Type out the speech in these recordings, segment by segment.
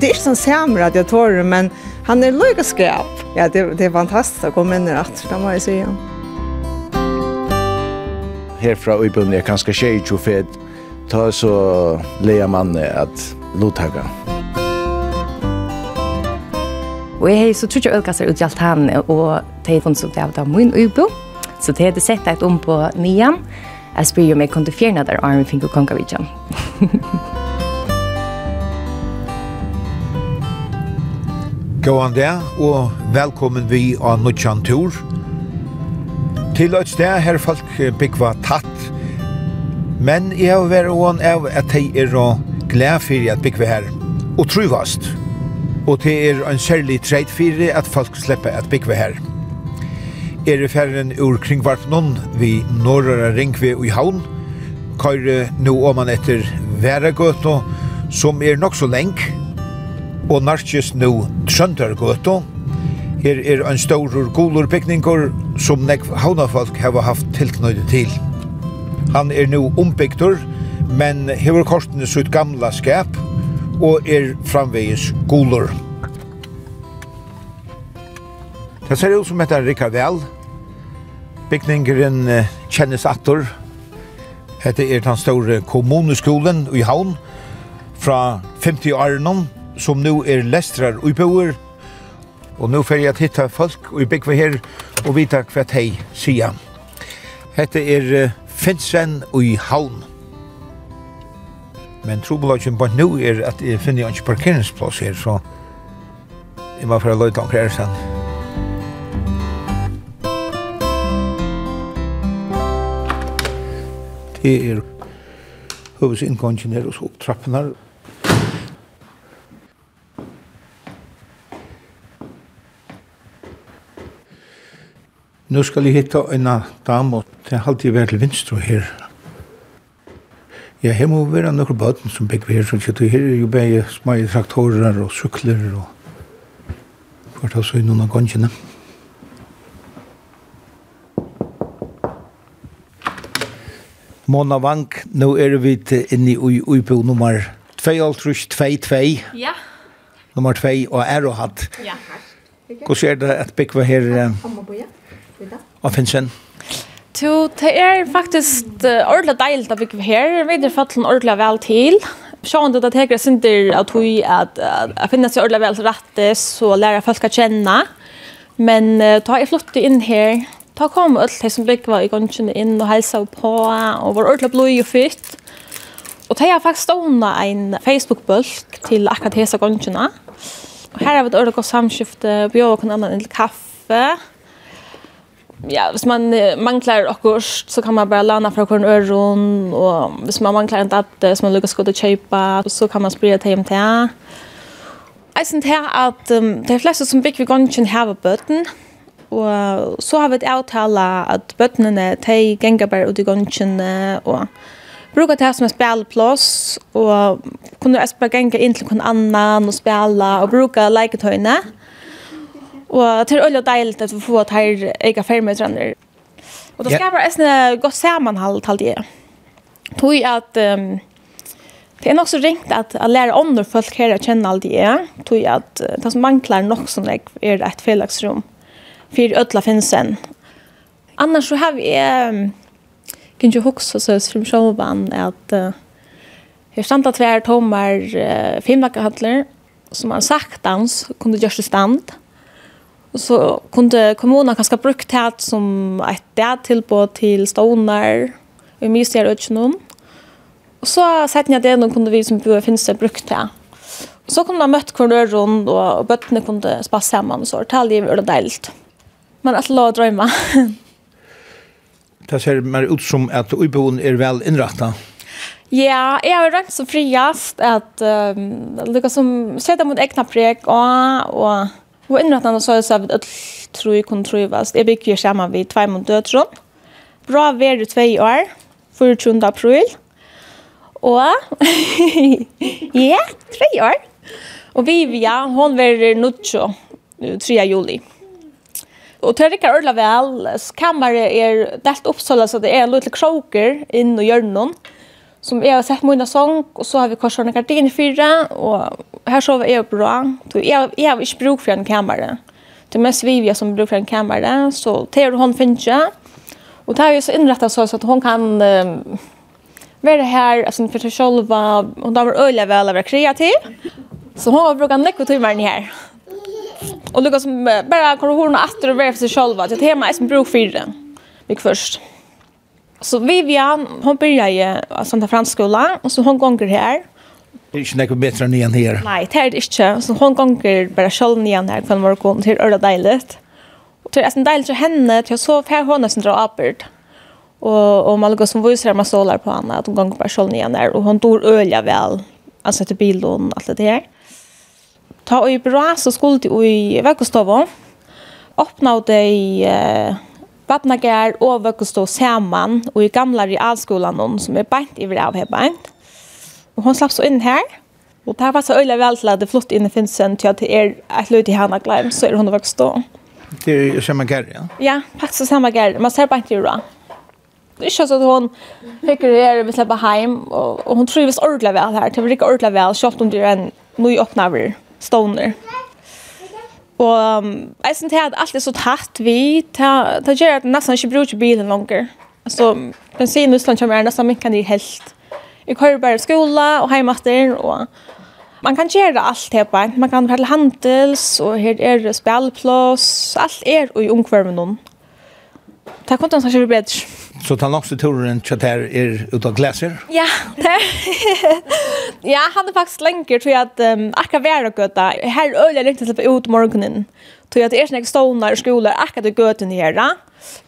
Det är inte som sämre att jag tar det, men han är lika skräp. Ja, det, det är fantastiskt att komma in i rätt, det må jag säga. Herfra utbildningen är ganska tjej och fett. Ta så leja man att lottaga. Og jeg har så tror jeg ølkasser ut i alt han, og det er funnet ut det er min ubo. Så det hadde sett et om på nian. Jeg spyr jo om jeg kunne fjerne der armen finner kongavidjan. Hahaha. Gåan det, og velkommen vi av Nutsjan Tur. Til et sted her folk byggva tatt, men jeg har vært ån av at jeg er glad for at byggva her, og truvast. Og det er en særlig treit for at folk slipper at byggva her. Er i ferren ur kringvarpnån vi norra ringve i havn, køyre nå om man etter og som er nok så lenk, og narkis nu Trøndargøto. Her er ein stor gulur bygningur som nek haunafolk hava haft tilknøyde til. Han er nu ombygdur, men hever kortene sitt gamla skap og er framvegis gulur. Det ser ut som etter Rikard vel. Bygningeren kjennes attor. Hette er den store kommuneskolen i havn fra 50 årene som nu er lestrar og boer, og nu fer jeg at hitta folk og bygva her og vita hva hei sier. Hette er Finsen og i Havn. Men trobolagen bare nu er at jeg finner ikke parkeringsplass her, så jeg må fra løyta omkring her sen. Det er hovedsinnkongen her og så trappene her. Nu skal jeg hitta en dam, og det er alltid vært til vinstro her. Ja, her må være noen bøten som bygger her, sånn at her er jo bare små traktorer og sykler og kvart altså i noen av gongene. Mona Vank, nå er vi inne i UiPo nummer 2-2-2. Ja. Nummer 2 og er og hatt. Ja. Hvordan er det at Bekva her... Hammerboja. Og Finsen? Jo, det er faktisk uh, ordentlig deilig at vi er her. Vi er fattelig ordentlig vel til. Sjån det at jeg er synder at vi at jeg finner seg ordentlig vel til rette, så lærer folk å kjenne. Men uh, da jeg flyttet inn her, da kom alt de som bygde var i gongene inn og helsa på, og var ordentlig blod og fyrt. Og da har faktisk stående en Facebook-bulk til akkurat hese gongene. Og her har vi et ordentlig godt samskifte, bjør og noen annen til kaffe ja, hvis man manglar akkurst, så kan man bara lana fra kvarn øron, og hvis man manglar en datte som man lukkar godt å kjøypa, så kan man sprida til hjem til her. Jeg synes her at um, de fleste som bygger gongen her bøten, og så har vi et avtale at bøtnene, de ganger bare ut i gongen, og bruka det som en spelplass, og kunne jeg bare ganger inn til noen annan og spela, og bruka leiketøyene. Mm Og det er veldig deilig at vi får at her jeg er. Og det skaper en godt sammenhold til det. Tog at um, det er nok så ringt at jeg lærer andre folk her å kjenne alt det. Tog at uh, det som mangler nok som jeg er et fellesrom. For ødla finnes en. Annars så har vi... Um, kan ju också så som showban at uh, jeg jag at vi er tommer uh, filmlakahandlar som har sagt dans kunne gjøre stand. Mm Och så kunde kommunen kanske brukt det som ett där tillbud till stonar i myser och någon. Och så satt att det någon kunde vi som bor finns det brukt det. Och så kunde man mött kunde och bötterna kunde spassa hemma och så tal det var deilt. Men att låta drömma. det ser mer ut som att ubon är väl inrättad. Ja, jeg har rønt så friast at um, det som sett mot egna prek og, og Og innrettet så er det at jeg tror jeg kunne trivast. Jeg bygger sammen ved tvei mot dødron. Bra vær i tvei år, 24. april. Og, ja, tre år. Og Vivia, hon verer nuttjo 3. juli. Og til Rikard Ørla vel, kammeret er delt opp så det er litt kroker inn og gjør noen som jeg har sett mina sång och så har vi korsvarende gardin i fyra och här sover jeg bra. Så jag jag har ikke bruk för en kamera. Det mest vi vi som brukar en kamera, så tar hon fincha. Och det har vi ju så innrettet så att hon kan um, vara här alltså för seg selv, og da var öliga väl være kreativ. Så hon har brukat näck och timmar ni här. Och Lucas som bara kommer hon og være for för selv, at Det tema är som bruk för det. Vi först. Så Vivian, hon börjar i Santa Fransskola och så hon gånger här. Det är inte något bättre än igen här. Nej, det är det inte. Så hon gånger bara själv igen här kvann morgon. Det är öra dejligt. Och det är en dejligt för henne till så sov här hon är dra apert. Och, och man går som visar man sålar på henne att hon gånger bara själv igen här. Och hon dår ölja väl. Alltså till bilen och allt det här. Ta och i bra så skulle du i veckostavån. Öppna och dig... Eh, Vatnagar og Vøkostå saman og i gamla realskolan som er beint i vrav her beint. Og hon slapp så inn her. Og det var så øyla vel til at det flott inn i Finnsen til at det er et løyt i hana gleim, så er hun Vøkostå. Det er samme gær, ja? Ja, faktisk samme gær. Man ser beint i rura. Det er ikke sånn at hon hikker her og vil slippe heim, og, og hun trives ordentlig vel her, Det var ikke ordentlig vel, selv om det er en ny nøyåpnaver, stoner. Og um, jeg synes at alt er så tatt vi, det gjør at jeg nesten ikke bruker bilen langer. Altså, bensin i Østland kommer nesten mye kan de helt. Jeg kører bare skola og heimater, og man kan gjøre alt her på. Man kan være handels, og her er det spillplass, alt er i ungkvarmen noen. Det er kontant som ikke blir bedre så tar också turen til chat er ut av gläser. Ja, det. ja, han er faktisk lenger, tror jeg at um, akka vara göta. Här öliga lite släppa ut morgenen. Tror jeg at det er sånne stonar og skoler akkurat i göta her. Da.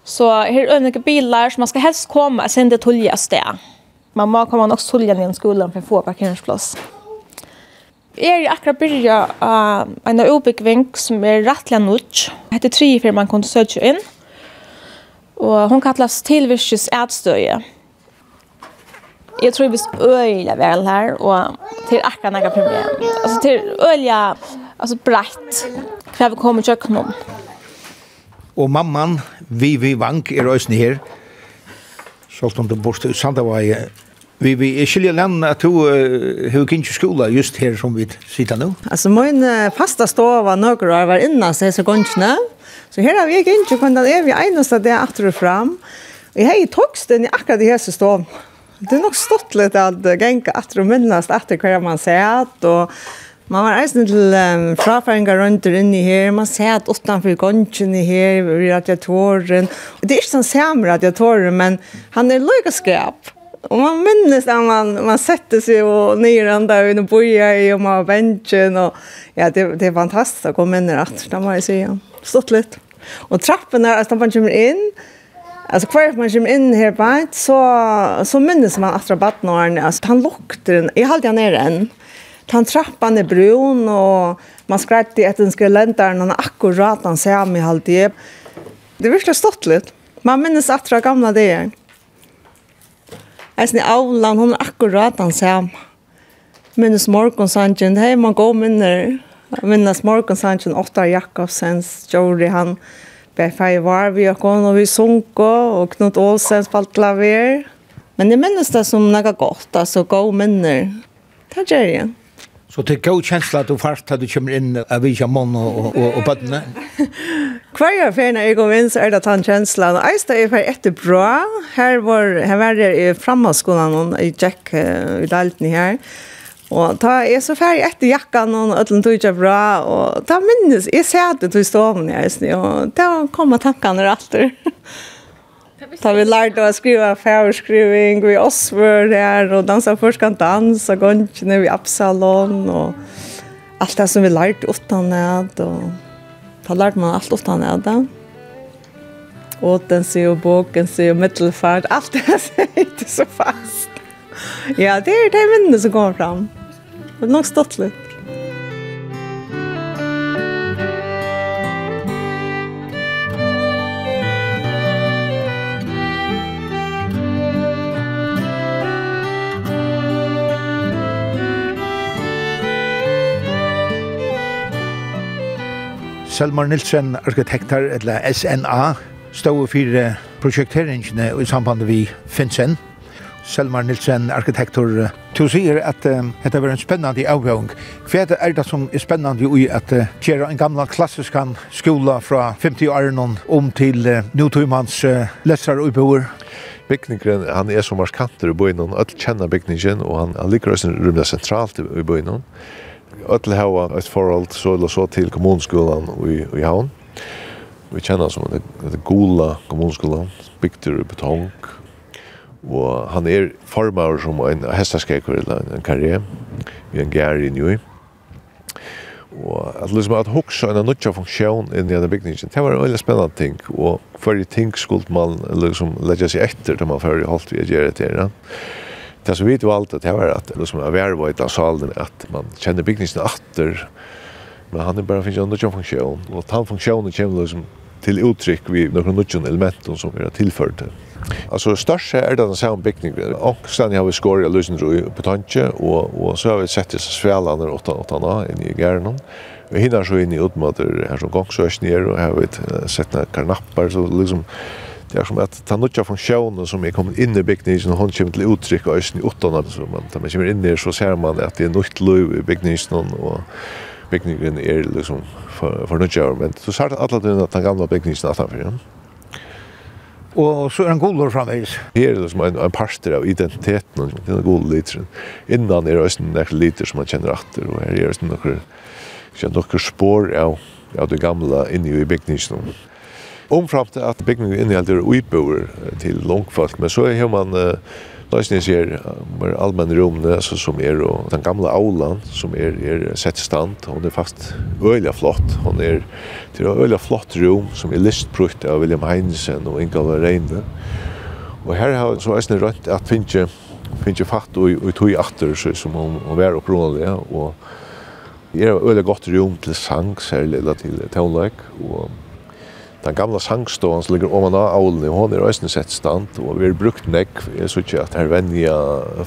Så här er några biler som man skal helst komme og sende det tulja sted. Man må komme nok tulja ner i skolan for å få parkeringsplass. Jeg er akkurat byrja av en utbyggving som er rettelig nødt. Det heter tre før man kan søke inn. Og hon kallas tilvirkes ätstöje. Jeg tror vi öliga vel her, og til akkurat nægge problem. Altså til öliga altså brett. hva vi kommer köka någon. Og mamman Vivi Vank er ösn her. Så om du borste i Sandavai. Vi vi är skilja land att du hur kan ikke skola just her som vi sitter nå. Altså, min fasta var noen år var innan så så gångsna. Så her har vi ikke ikke kunnet det er vi eneste det er etter og frem. Og jeg har togst den i akkurat det hese stånd. Det er nok stått litt at genka etter og minnes etter hva man ser og Man var eisen til um, frafæringar rundt inni her, man ser at utanfor gongen i her, i radiatoren. Det er ikke sånn samme radiatoren, men han er løyga. Og man minnes at man, man setter seg og nyr randa i inne boia i og man har bensjen. og ja, det, det er fantastisk å komme inn i rett, det må jeg si. Ja stått litt. Og trappen er, altså når man kommer inn, Alltså kvar man kommer in här på så så minns man att rabattnaren alltså han lukter den. Jag halt han ner den. Han trappan är brun och man skrattar i att den skulle länta den akkurat han ser mig halt det. Det verkar stått lite. Man minns att det gamla det är. Alltså ni aulan hon akkurat han ser. Minns morgon sanjen hej man går minner. Jag minns morgonsanchen Ottar Jakobsens, Jordi han blev färg var vi och hon och vi sunko och Knut Olsen spalt klaver. Men det minns det som något gott, alltså gå minner. Det gör jag. Så det går känsla att du fart att du kommer in av vilka mån och, och, och bödne? Kvarje färna jag går in så är det den känslan. står är för ett bra. Här var, här var det i framhalsskolan i Jack i Dalton här. Og ta er så ferdig etter jakkan og ødlen tog ikke bra, og ta minnes, jeg ser at det tog stående jeg snu, og da kommer tankene alltid. ta vi lærte å skrive færskriving, vi osvør her, og dansa først kan dans, og gongene vi Absalon, og alt det som vi lærte utan ned, og da lærte man alt utan ned, det. Åtensi og boken bokensi og mittelfart, alt det er så fast. Ja, det er det minnet som kommer fram. Det er nok stått litt. Selmar Nilsen, arkitektar, eller SNA, stod for prosjekteringene i samband med Finsen. Selmar Nilsen, arkitektor. Du sier at uh, dette var en spennende avgjøring. Hva er det, som er spennende i at uh, gjøre en gamla klassisk skola fra 50 år om til uh, Newtøymans uh, lesere og beboer? Bygningren, han er så markanter i byen, alle kjenner bygningen, og han, han liker også rymda sentralt i bøynen. Alle har et forhold så eller så til kommunskolen i, i havn. Vi kjenner som det, det gula kommunskolan, bygder i betong, Og han er formar som en hestaskeker eller en karriere i en gær i Njøy. Og at liksom at hugsa en nødja funksjon inn i denne bygningen, det var en veldig spennende ting, og fyrir ting skuld man liksom leggja seg etter til man fyrir holdt vi å gjøre det her. Det som vi alt det var at liksom av ervøyta salen, at man kjenner bygningen atter, men han er bare finnes en nødja funksjon, og den funksjonen kommer liksom til uttrykk vi noen nødgjøn elementer som er tilført. Altså størst er det den samme bygningen. Og sen har vi skåret av løsene i Petantje, og, og så har vi sett disse svelene åttan åttan av inne i Gernon. Vi hinner så inn i utmater her som gangsøs nere, og her har vi sett noen karnapper, så liksom det är som att ta några funktioner som är kommit in i byggnaden hon kommer till uttryck och ösn i åttan så man tar man kommer in där så ser man att det är nytt löv i byggningen och bygningren er liksom for, for nødgjøver, men så sart alle denne den gamle bygningen utenfor. Ja. Og så er han gulor framveis. Her er liksom en, en parster av identiteten, den gode literen. Innan er det også en liter som man kjenner atter, og her er det noen, noen spår av, av det gamle inni i bygningen. Omframt at bygningen inneholder uiboer til langfalt, men så er man uh, Løsning sier mer allmenn romne altså, som er og den gamla aulan som er, er sett i stand og det er fast øyla flott. Hon er til er øyla flott rom som er listprukt av William Heinsen og Inga Reine. Og her har så eisne rønt at finne finne fatt og, og tog atter så, som hon, hon var opprånelig og det er øyla godt rom til sang særlig til tonleik og den gamla sangståen som ligger oman av Aulni, hon er òsne sett stand, og vi har brukt nekk, jeg synes ikke at her venja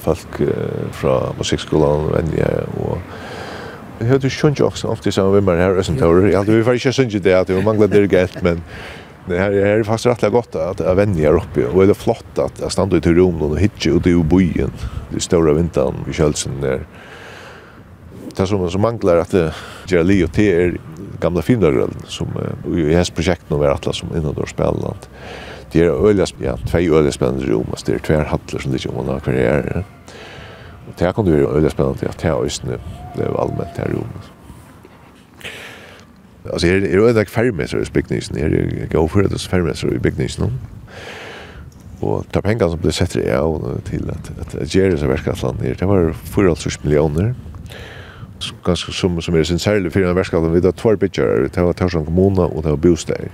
folk fra musikkskolan venja, og jeg har jo skjønt jo også ofte sammen med meg her òsne taurer, jeg hadde vi var ikke skjønt det, at vi mangler dirigent, men det her er faktisk rettelig godt at jeg venja er oppi, og det er flott at jeg stand ut i rom og hitje ute i bojen, de ståre vintan i kjølsen der, det som, som manglar at det gjør li og te er gamla finnarröllen som i hans projekt nu var alla som innan innandur spelland. Det är öliga, ja, två öliga spännande rum, alltså det är tvär hattler som ligger om man har karriär. Och det här kom det vara öliga spännande att det här östene blev allmänt det här rummet. Alltså är det öliga färgmässor i byggningsen, är det gåförrättets färgmässor i byggningsen. Och ta pengar som blev sett i av till att, att, att göra så verkar att det var 4,5 miljoner ganska som som är sin särskild för den värskapen vid har två bitcher det var Torsson kommun och det var Bostad.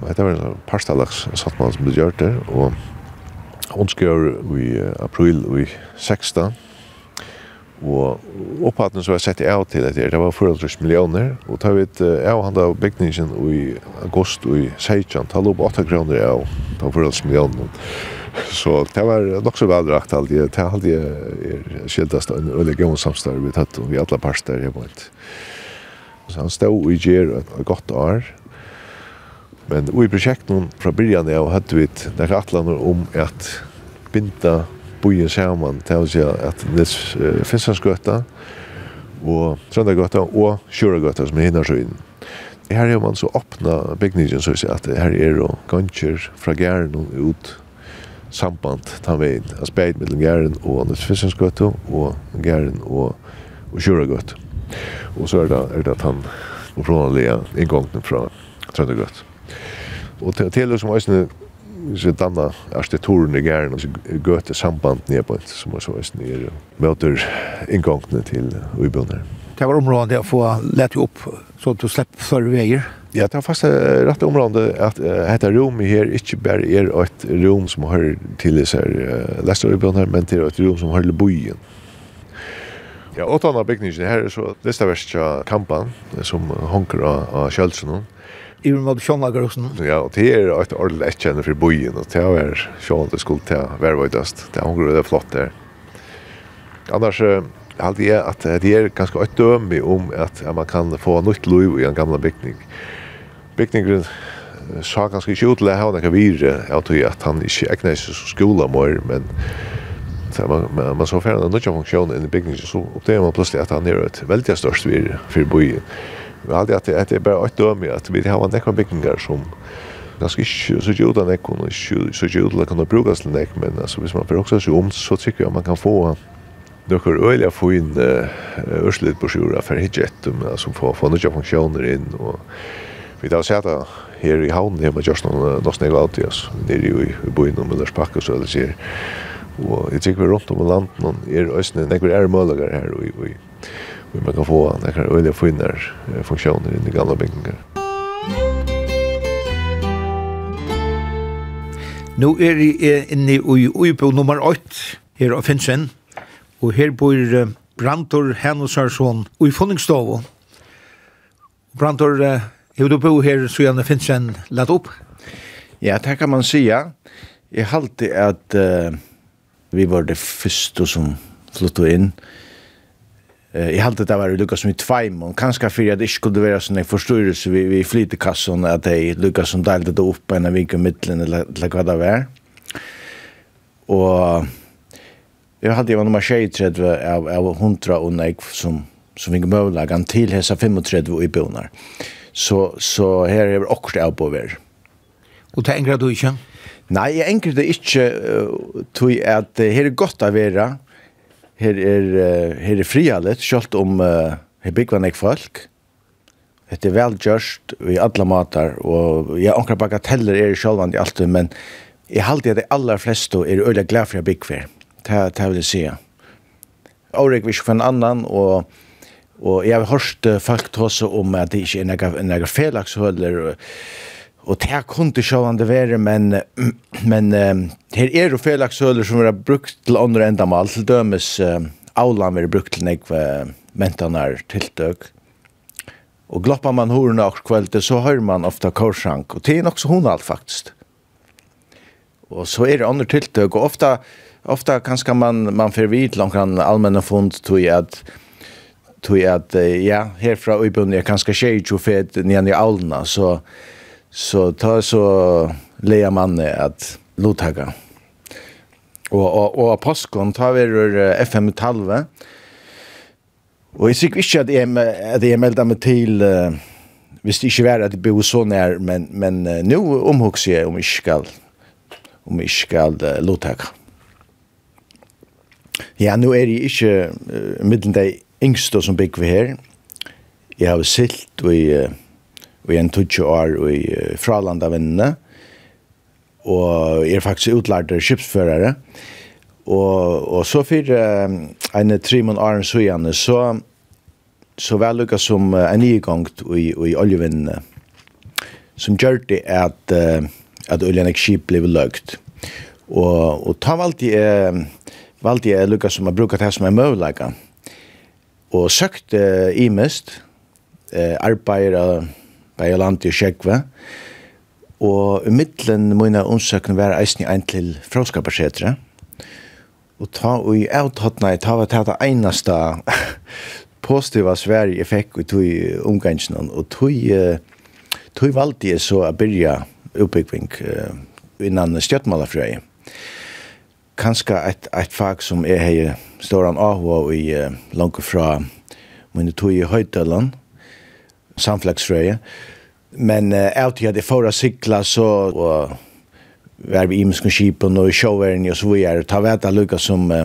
Och det var en pastalax satt man som det gjort där och hon skrev i april i 16 og opphatten som jeg sett av til det det var 400 millioner, og vi vidt av han da bygningen i august i 16, tar opp 8 kroner av, 400 millioner. Så det var nok så velrakt alt det. Det hadde jeg er skjeldast en religion samstår vi tatt og vi alle parster jeg vet. Så han stod i gjer et godt år. Men i prosjekten fra byrjan og hadde vi det er atlaner om at binda bojen saman til å si at Nils Fissansgøtta og Trøndagøtta og Kjøragøtta som er hinnarsøyden her er man så åpna bygningen så at her er og ganger fra gärden ut samband ta vi in as bait mellan Gären och Anders Fiskensgötu och Gären og och Sjuragötu. Och så er det er det at han och från Lea ingången från Tröndegöt. til, till till som är så danna arkitekturen i Gären og så göte samband ner på som så är nere möter ingången till Uibunner. Mm det var området å få lett opp så du slipper før veier. Ja, det er uh, rett området at uh, dette rommet her ikke bare er et rom som hører til disse uh, lesterøybøn her, men det er et rom som hører til byen. Ja, og tannet bygningen her er så disse verste kampen som honker av, av kjølsen. I og av Sjønlagerhusen? Ja, og det er et ordentlig etkjenne for byen, og det er Sjønlagerhusen skulle til å være vøydest. Det er honker det flott der. Annars, uh, allt är att det är ganska ett döme om att man kan få nytt liv i en gamla byggning. Byggningen sa ganska ikke utlegg av noen vire, jeg tror at han ikke egnet seg som skola mer, men så man, man, man så ferdig en nødvendig funksjon i bygningen, så oppdager man plutselig at han er et veldig størst vire for byen. Vi har alltid at det er bare et døme, at vi har noen bygninger som ganske ikke så ikke uten ekon, ikke så ikke uten ekon å brukes til nek, men altså, hvis man får også se om, så tykker jeg man kan få nokkur øyla fin ørslit på sjura for hitjettum som får få nokja funksjoner inn og vi da sett her i havnen hjemme just noen noen jeg alltid oss nere i byen om Møllers pakke så det sier og jeg tykker vi rundt om landet noen er østene nekker er møllegar her og, og, og man kan få nekker øyla finner funksjoner inn i gamle bygninger Nå er jeg inne i uibo nummer 8 her av Finsen og her bor Brantor Hennosarsson og i Fonningstovo. Brantor, er du bo her så gjerne finnes en lett opp? Ja, det kan man säga. Jeg halte at uh, vi var det første som flyttet inn. Uh, jeg halte det var Lukas som i tveimån, kanskje for at det ikke skulle være sånn en forstyrrelse vi, vi flytekassen, at det Lukas som delte det opp en av vinkelmiddelen eller, eller hva det var. Og Jag hade jo nummer 23 av av 100 och nek som som vi möjligen til hesa 35 i bonar. Så så här är akkurat upp på väg. Och tänker du inte? Nej, jeg tänker det inte tog att här är gott att vara. Här är här är frialet, selv om här bygger man folk. Det är väl just i alla matar och jag ankar bagateller är självande alltid men jag håller de aller fleste är öliga glad för jag bygger det, det vil jeg si. Aurek vil ikke for en annan, og, og jeg har hørt folk også om at det ikke er noen, noen felakshøler, og, og det er kun til det være, men, men her er jo felakshøler som er brukt til andre endamal, til dømes uh, aulan er brukt til nekve mentanar tiltøk. Og gloppar man horen og kveldet, så hører man ofta korsank, og det er nok så honalt faktisk. Og så er det andre tiltøk, og ofta ofta kanskje man man förvit långt kan allmänna fond tror jag att tror jag ja herfra uppbunden jag er tjej ju för fet ni i allna så så ta så leja man at lotaga. og og og påskon tar vi FM 12. og jag tycker inte at jag at jag meldar meg til uh, Hvis det ikke var att bo så nær, men men uh, nå omhugser jeg om jeg skal, om jeg skal uh, lotaga. Ja, nu er jeg ikke uh, middelen de yngste som bygger vi her. Jeg har silt i, uh, i en tutsi år i uh, Fralandavinnene, og jeg er faktisk utlærte skipsførere. Og, og så for uh, en trimon åren søgjene, så, så var det som uh, en ny gang i, i oljevennene. som gjør det at, uh, at oljen ikke skip ble løgt. Og, og ta valgte jeg... Uh, valgte jeg lukka som har brukat det som er møvleika. Og søkte uh, mest, uh, arbeider av Bajalandi og Sjekve, og i middelen mine omsøkene var eisen i ein til fråskaparsetre, og ta og i avtattene, ta var det eneste positiva Sverige jeg fikk i tog omgangsene, og tog, uh, tog valgte jeg så å begynne oppbygging uh, innan stjøttmalafrøy kanskje et, et fag som jeg har stor an avhå i uh, langt fra mine tog i Høytøland, samflagsrøye. Men uh, alltid hadde jeg for å sikla så, og var vi imenske skipen og i showeren og så videre, ta vet jeg lukka som uh,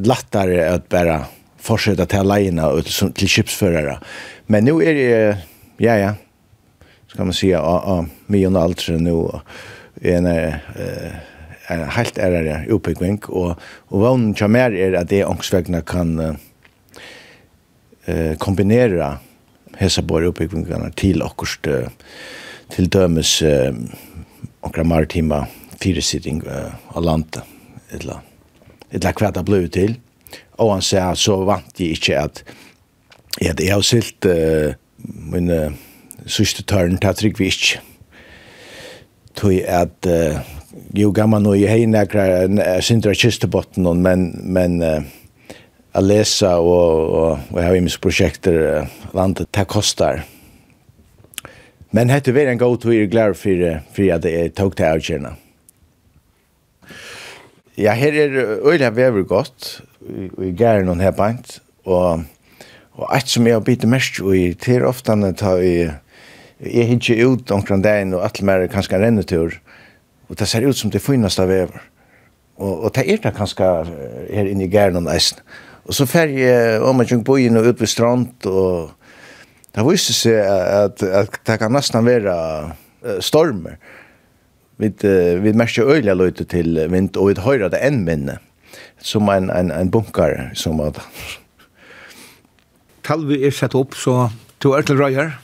lattere at bare fortsette til alene og til, til skipsførere. Men nå er det, uh, ja ja, skal man si, uh, uh, mye og alt, så nå er uh, en helt ærere oppbygging, og, og vånen til mer er at det ångsvegne kan uh, kombinere hese bare utbyggingene til akkurat uh, til dømes uh, akkurat maritima firesitting uh, av landet, eller, eller hva det ble til. Og han sier så vant jeg ikke at ja, jeg har silt uh, min uh, sørste tørn til at vi ikke. Tog at uh, jo gammal nu i hej näkra sindra kistebotten men men uh, att läsa och och, och jag har ju mitt projekt där landet ta kostar. Men hette vi en god tur glad för för att det tog till outjerna. Ja, her er øyla vever godt, og jeg gæren noen her bant, og, og eit som jeg har bitt mest, og i til ofta ta i, jeg hittir ut omkring dagen, og alt mer kanskje en rennetur, Og det ser ut som det finnes av vever. Og, og det er det kanskje her inne i Gernon eisen. Og så fer jeg om man på inn og ut ved strand, og det viser seg at, at, det kan nesten være stormer. Vi, vi merker øyla løyte til vind, og vi høyre det enn minne, som en, en, en bunkar, som at... Talvi er sett opp, så to er til røyer.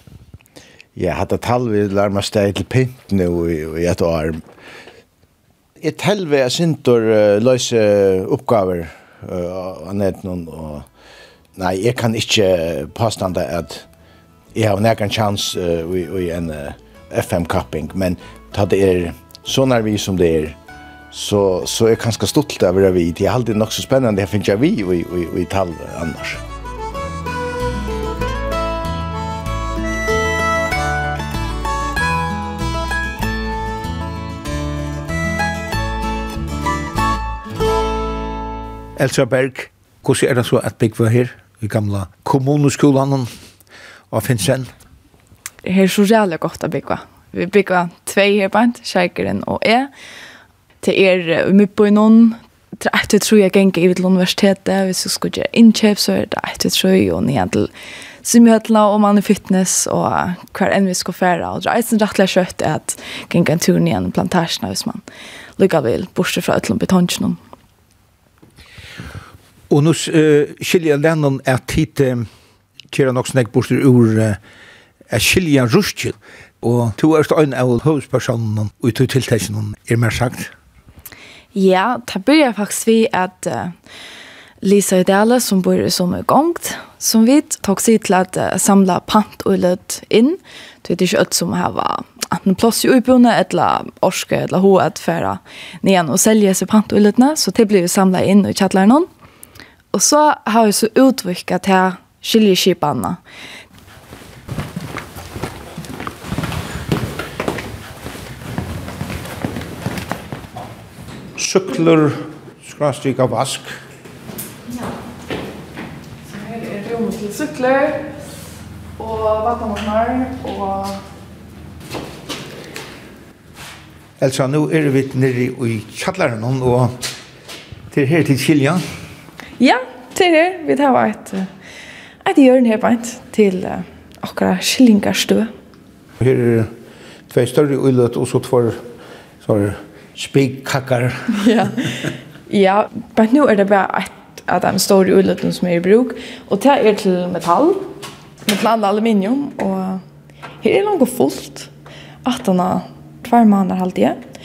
Ja, hatt talvi larma steg til pint nu i et år. Et helve er sintor uh, løse oppgaver uh, av netnån og nei, jeg kan ikke påstanda at jeg har nekkan chans uh, i, i en uh, FM-kapping, men ta det er så vi som det er, så, så er ganska stolt över det vi. Det er alltid nok så spännande jag finner jeg vi vi vi tal annars. Elsa Berg, hvordan er det så at bygge her i gamla kommuneskolen og Finnsen? Det er så jævlig godt at bygge. Vi bygger tvei her bant, Kjeikeren og jeg. Til er vi på noen, etter tror jeg gjenger i til universitetet, hvis du skulle gjøre innkjøp, så er det etter tror jeg, og ned til simhøtla, og man er fitness, og hver enn vi skal fære, og det er en rettelig kjøtt at gjenger en tur ned i plantasjene, hvis man lykker vel, bortsett fra utlom betonsjonen. Og nå uh, skiljer Lennon at hit uh, kjera nok snakk borster ur uh, er skilja ruskil. Og to er støyn av høvespersonen og to tiltakene er mer sagt. Ja, det börjar faktisk vi at uh, Lisa Ideale som bor som er gongt, som vi tok seg til at uh, samla pant og lød inn. Det er ikke alt som har vært enten plass i utbundet, eller orske, eller ho at færa nyan og selja seg pant og lødene. Så det blir vi samla inn i kjattlæren Og så har vi så utvikket til skiljeskipene. Sykler, av vask. Ja. Så her er rommet til sykler, og vatnmåttnar, og... Elsa, nu er vi nere i kjallaren, og til her til Kiljan. Ja. Ja, til her. Vi tar et, et hjørne her beint til uh, akkurat skillingarstø. Her er tve større uiløt og så tver sånne spikkakker. ja. ja, men nå er det bare et av de store uiløtene som er i bruk. Og det er til metall, metall aluminium, og her er noe fullt. At den har hver måneder halvdige. Ja.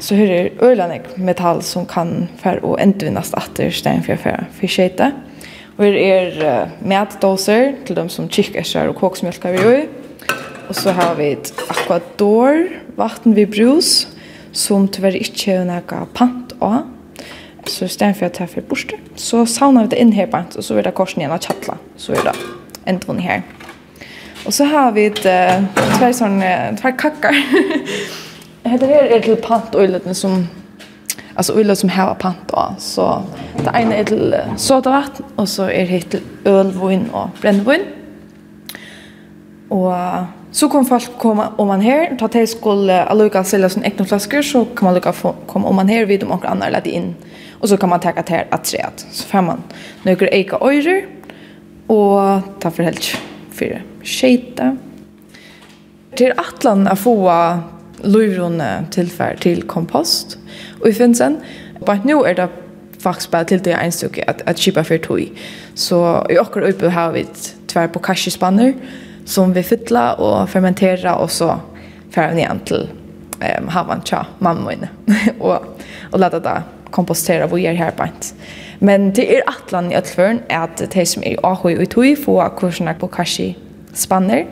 Så her er øylanek metall som kan fer og endvinnast atter stein for för for skjøte. Og her er uh, metdoser til dem som kikkesjer og koksmjølker vi gjør. Og så har vi et aquador, vatten vi brus, som tyvärr inte är några pant och Så i för att ta för borste, så saunar vi det in här pant, och så är det korsen igen att tjattla. Så är det endvunnet här. Och så har vi ett uh, två sån två kakkar. det är her er pant pantøyletene som alltså öl som har pant då så det ena är till sodavatten och så är det till ölvin och brännvin. Och så kom folk komma om man här ta till skulle alluka sälja sån egna flaskor så kan man lucka komma om man här vid om och andra lägga in och så kan man ta till här att tre att så får man några eka öjor och ta för helt för skita till Atlant att få løyvrone tilfær til kompost og i Finsen. Bare nå er det faktisk bare til det ene stykke at, at kjipa for tog. Så i okker oppe har vi tvär på kasjespanner som vi fytla og fermentera og så færa ned til um, havan tja mamma inne og, og leta det kompostera vad gör er her bant. Men det er atlan i Øtlføren at det som er i Ahoy og i Tui får kursene på kasjespanner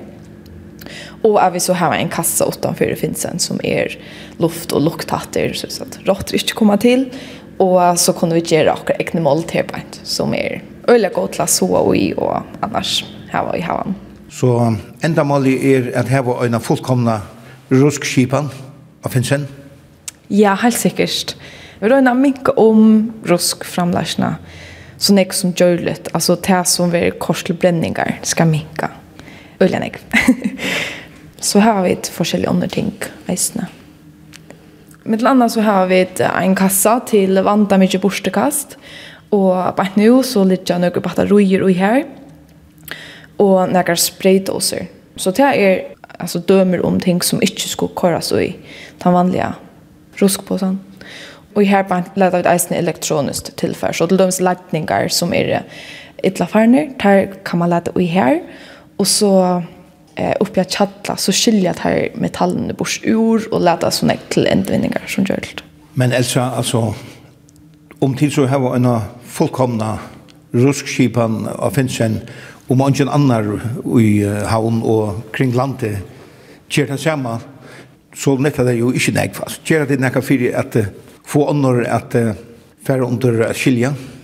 Och att vi så har en kassa utanför finsen som är luft och luktatter så att råttor inte komma till och så kunde vi göra några egna mål till som är öliga gott att så och i och annars här var i havan. Så enda målet är att här var en fullkomna ruskskipan av finsen? Ja, helt säkert. Vi rönar mycket om ruskframlärsna så nek som gjørligt, altså det som er korstelbrenningar skal minka. Uljan nek. så har vi ett forskjellige andre ting eisene. Med landa så har vi ett, en kassa til vanta mykje borstekast, og bare nu nå så litt jeg noen batterier i her, og noen spraydoser. Så det er alltså dömer om ting som inte skulle køres så i den vanliga ruskpåsen. Och här på lätta ut eisen elektronisk tillfär. Så til dømes laddningar som är ytla farner, där kan man lätta i här. Och så eh uppe at chatta så skiljer jag her metallen bors ur och låta såna til ändvinningar som gjort. Men alltså alltså om til så har en fullkomna ruskskipan av Finnsen, om man inte annar i havn och kring landet ger det samme, så netta det jo ikke nägg fast. Ger det näka för att få annor att færre under skilja. Mm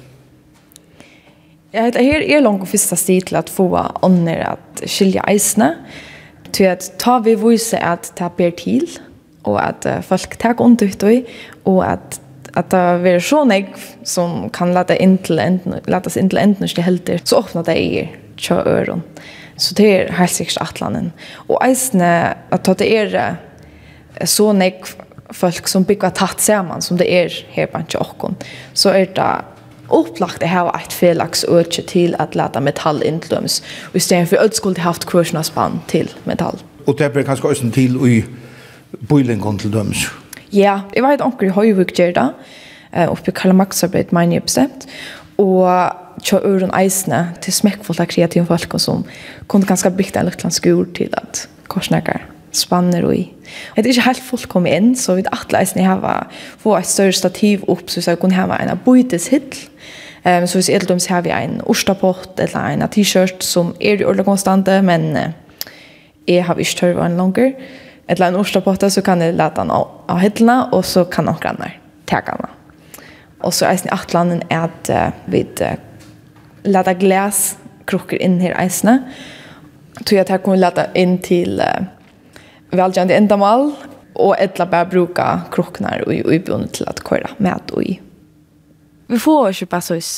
Jag heter här är långt första steg till att få ånder att skilja isna. Till att ta vi vise att ta ber till och att folk tar ont ut och och att att det er så nek som kan lade inn til enden lade sig in till enden inte helt det så åpner det i kör öron. Så det er helt sikkert atlanen. Og isna at ta det är så nek folk som bygger tatt sammen, som det er her på bland jokken så er det opplagt att ha ett felax öke till att låta metall intlöms. Och istället för öd skulle haft kursna spann till metall. Och det blir kanske också till i boilen till döms. Ja, jag vet onkel Høyvik gjør det, oppe i Karl Marx-arbeid, mener jeg bestemt, og kjør øren eisene til smekkfullt av kreative folk som kunne ganske bygge en liten skur til at korsnakker spanner i. Det er ikke helt fullt kommet inn, så vi atleisene har få et større stativ opp, så vi kunne ha en bøytes bøyteshittl. Um, så hvis jeg dem har vi en ostapott eller en t-shirt som er i ordentlig konstante, men uh, jeg har ikke tørre en langer. Eller en ostapott, så kan jeg lade den av av hittlene, og så kan noen grannar ta den. Og så er det atlanden er at uh, vi uh, lade glas krukker inn her eisene. tror jeg at jeg kommer lade inn til uh, velgjande endamal og etla bare bruka kroknar og ubjone til at køre med og i. Vi får ikke bare sås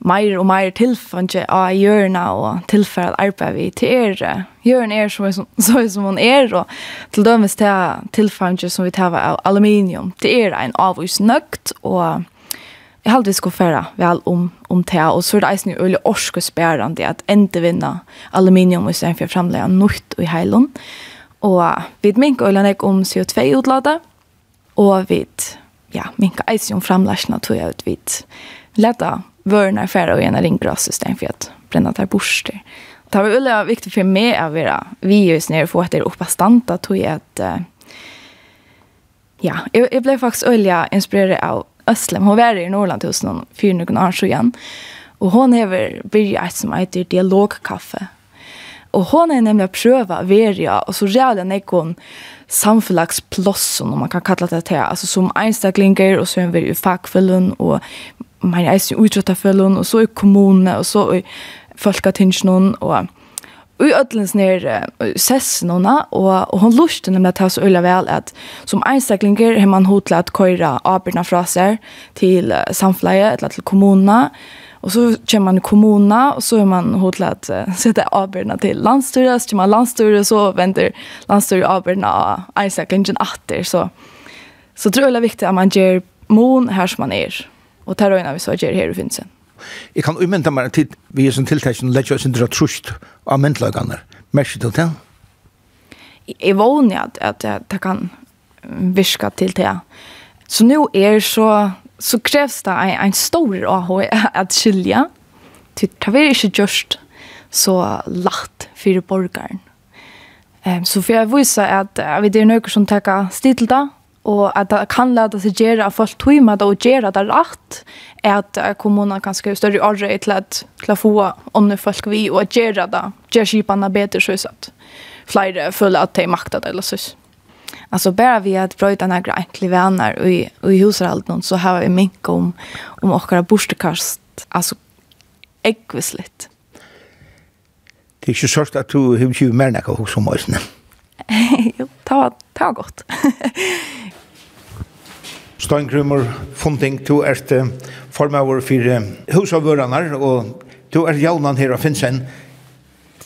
mer og mer tilfange av hjørna og tilfæra arbeid vi til er. Hjørna er som, så som hun er, og til dømes til tilfange som vi tar av aluminium. Det er en avvis nøgt, og jeg heldig skulle føre vel om, om det, og så er det eisen jo øyelig orskespærende at enda vinna aluminium i stedet for å fremlegge nøgt i heilen. Og Og vi minker øyne jeg om CO2-utladet, og vi ja, minker eisen om framlæsene, tror jeg at vi lette vørene færre og gjerne ringbrass for at brenner der borster. Det var veldig viktig for meg å være vi just nere for at det er oppe standa, tror jeg at ja, jeg, jeg ble faktisk øyne inspireret av Østlem. Hun var i Norrland hos noen 400 år siden, og hun har begynt som heter Dialogkaffe, Og hon er nemlig prøva verja, og så rævlig nekon samfunnlagsplåsen, om man kan kalla det til, altså som einstaklinger, og så er vi i fagfølgen, og man er i utrettaffølgen, og så i kommunene, og så i folkatingsjonen, og i ödlens ner sessnorna och och hon lusten med att ta så ölla väl att som einstaklinger har man hotlat att köra aberna fra till samfläge eller till kommunerna Och så kör man i kommuna och så är man hotlad att uh, sätta avbörna till landstyret. Så kör man landstyret så vänder landstyret avbörna av Isaac ingen. Så, så tror jag det är viktigt att man ger mån här som man är. Och tar ögonen vi så ger här i Finnsen. Jag kan umynda mig att vi är som tilltäckning och lägger oss inte trusht av myndlagarna. Märker du det? Jag vågar att, att, att det kan virka till det. Så nu är så så krävs det en, en stor AH att skilja. Det är inte just så lätt för borgaren. Um, så för jag visar att uh, det är några som tar stil där och att det kan lade sig göra at folk tog med det og göra det rett, är att kommunen kan skrive større orre til, att, til å få om folk vi och att göra det, gjøre kiparna bedre, så at flere føler att de makter det eller så. Alltså bara vi att bryta några enkla vänner och i, i hushållet så har vi mycket om, om åkara borstekast. Alltså äggvisligt. Det är ju sörst att du har ju mer näka hos om oss. Jo, ta, ta gott. Steingrummer funding to ert formavur fyrir husavvöranar og to er jaunan her av Finnsen.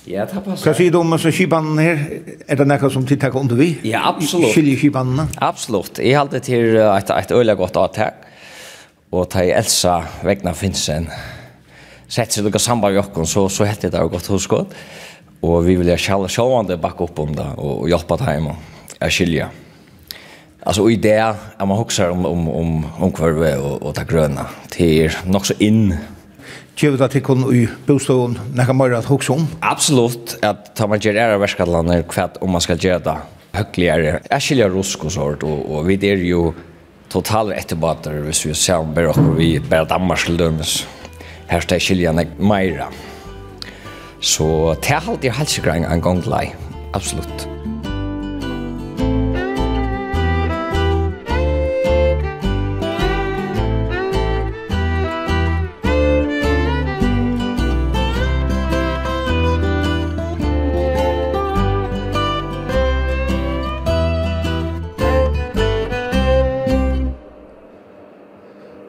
Ja, det passer. Hva sier du om så skibanen her? Er det noe som tiltak under vi? Ja, absolutt. Skilje skibanene? Absolutt. Jeg halte til et, et øyelig godt avtak. Og ta i Elsa vegna Finsen. sett seg noe samband i okken, så, så hette det godt huskått. Og vi vil kjalla sjående bakke opp om det og hjelpe hjemme og skilje. Alltså i det, man huxar om, om, om, om kvarve och, och ta gröna. Det är nog så in Gjøvet at ikon i bostån nekka møyre at hoksa om? Absolutt, at ta man gjer æra verskallaner kvett om man skal gjer det høgligere. Jeg skiljer rusk og sånt, og, og vi er jo totalt etterbater hvis vi ser om bare og vi bare Danmark til dømes. Her skal jeg skiljer nek meira. Så det er alltid halsigra en gang lei, absolutt.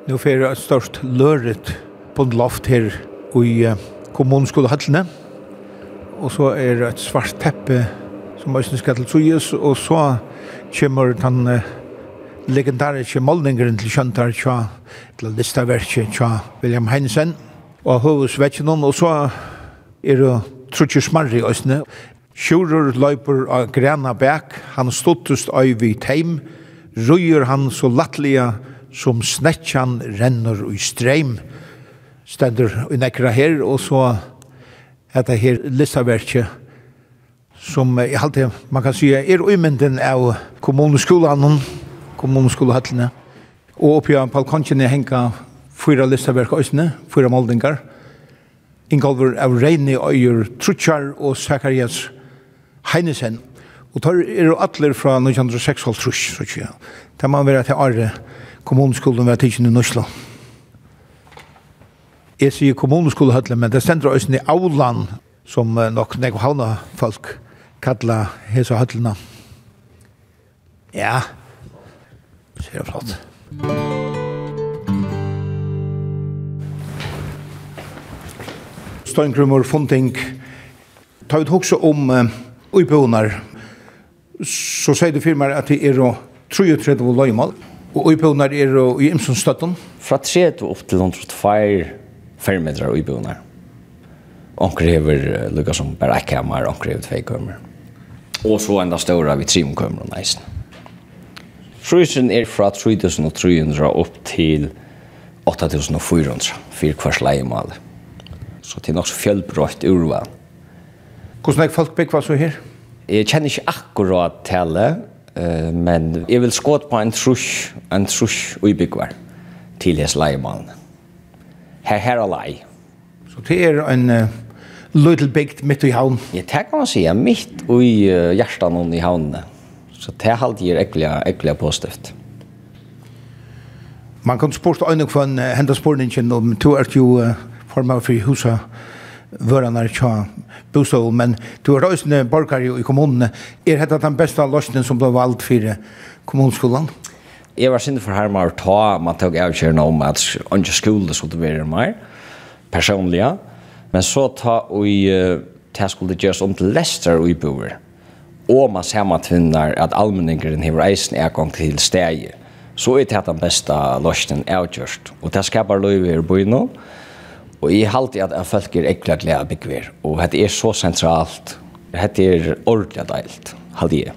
Nu fer det størst løret på en loft her i kommunskolehallene. Og så er det et svart teppe som også skal til Suyes. og så kommer den uh, legendariske målningeren til Kjøntar tja, til listaverket tja William Heinsen, og hovedsvetjen og så er det Trutje Smarri òsne. Sjurur løyper av grena bæk, han stottust øy vi teim, røyer han så lattlige som snetjan renner i streim, stender i nekra her, og så er det her listaverket som i halte, man kan si, er uimenden av kommuneskolan, kommuneskolehattene, og oppi av balkonkene henga fyra listaverk òsne, fyra moldingar, Ingolver av Reini Øyer Trutjar og Sakarias Heinesen. Og tar er atler fra 1906 holdt trus, så tja. Det må være til arre, kommunskolen var tidsen i Norsla. Jeg sier kommunskolehøtlen, men det stender også i Auland, som nok nek havna folk kalla hesa høtlena. Ja, ser jeg flott. Støyngrummer, funding, ta ut hoksa om uh, uibonar, så sier du firmaer at det er 33 løymal. Og uibunar er i imsund støtten? Fra 30 opp til 102 fermetrar uibunar. Onker hever lukka som bare ekki hamar, onker hever tvei kømmer. Og så enda ståra vi trim og neisen. Frysen er fra 3300 opp til 8400 for hvers leiemal. Så det er nok så fjellbrøtt urval. Hvordan er folk bygg så her? Jeg kjenner ikke akkurat tale, Eh men jeg vil skåt på en trusch, en trusch uibyggvar til hans till Her her er lei. Så det er en uh, little bygd mitt i havn. Ja, det kan man säga mitt i uh, hjertan i havnen. Så det er alltid är ekkelig, ekkelig påstift. Man kan spørre spårsta ögonen från uh, hendet spørningen, om du er jo uh, former for husa vöranar tja bostad, men du har røysene borgar i kommunene. Er dette den beste løsningen som ble valgt for kommunskolen? Jeg var sinne for her med å ta, man tok avkjørende om at ikke skole skulle være mer, personlige, men så ta og uh, det skulle gjøres om til lester og iboer. Og man ser man tvinner at allmenningeren har reisen er gang til steget. Så er det den beste løsningen avgjørst. Og det skaper løyver i byen nå, Og jeg halte at jeg folk er ekkert glede av byggver, og dette er så sentralt, dette er ordentlig deilt, halte jeg.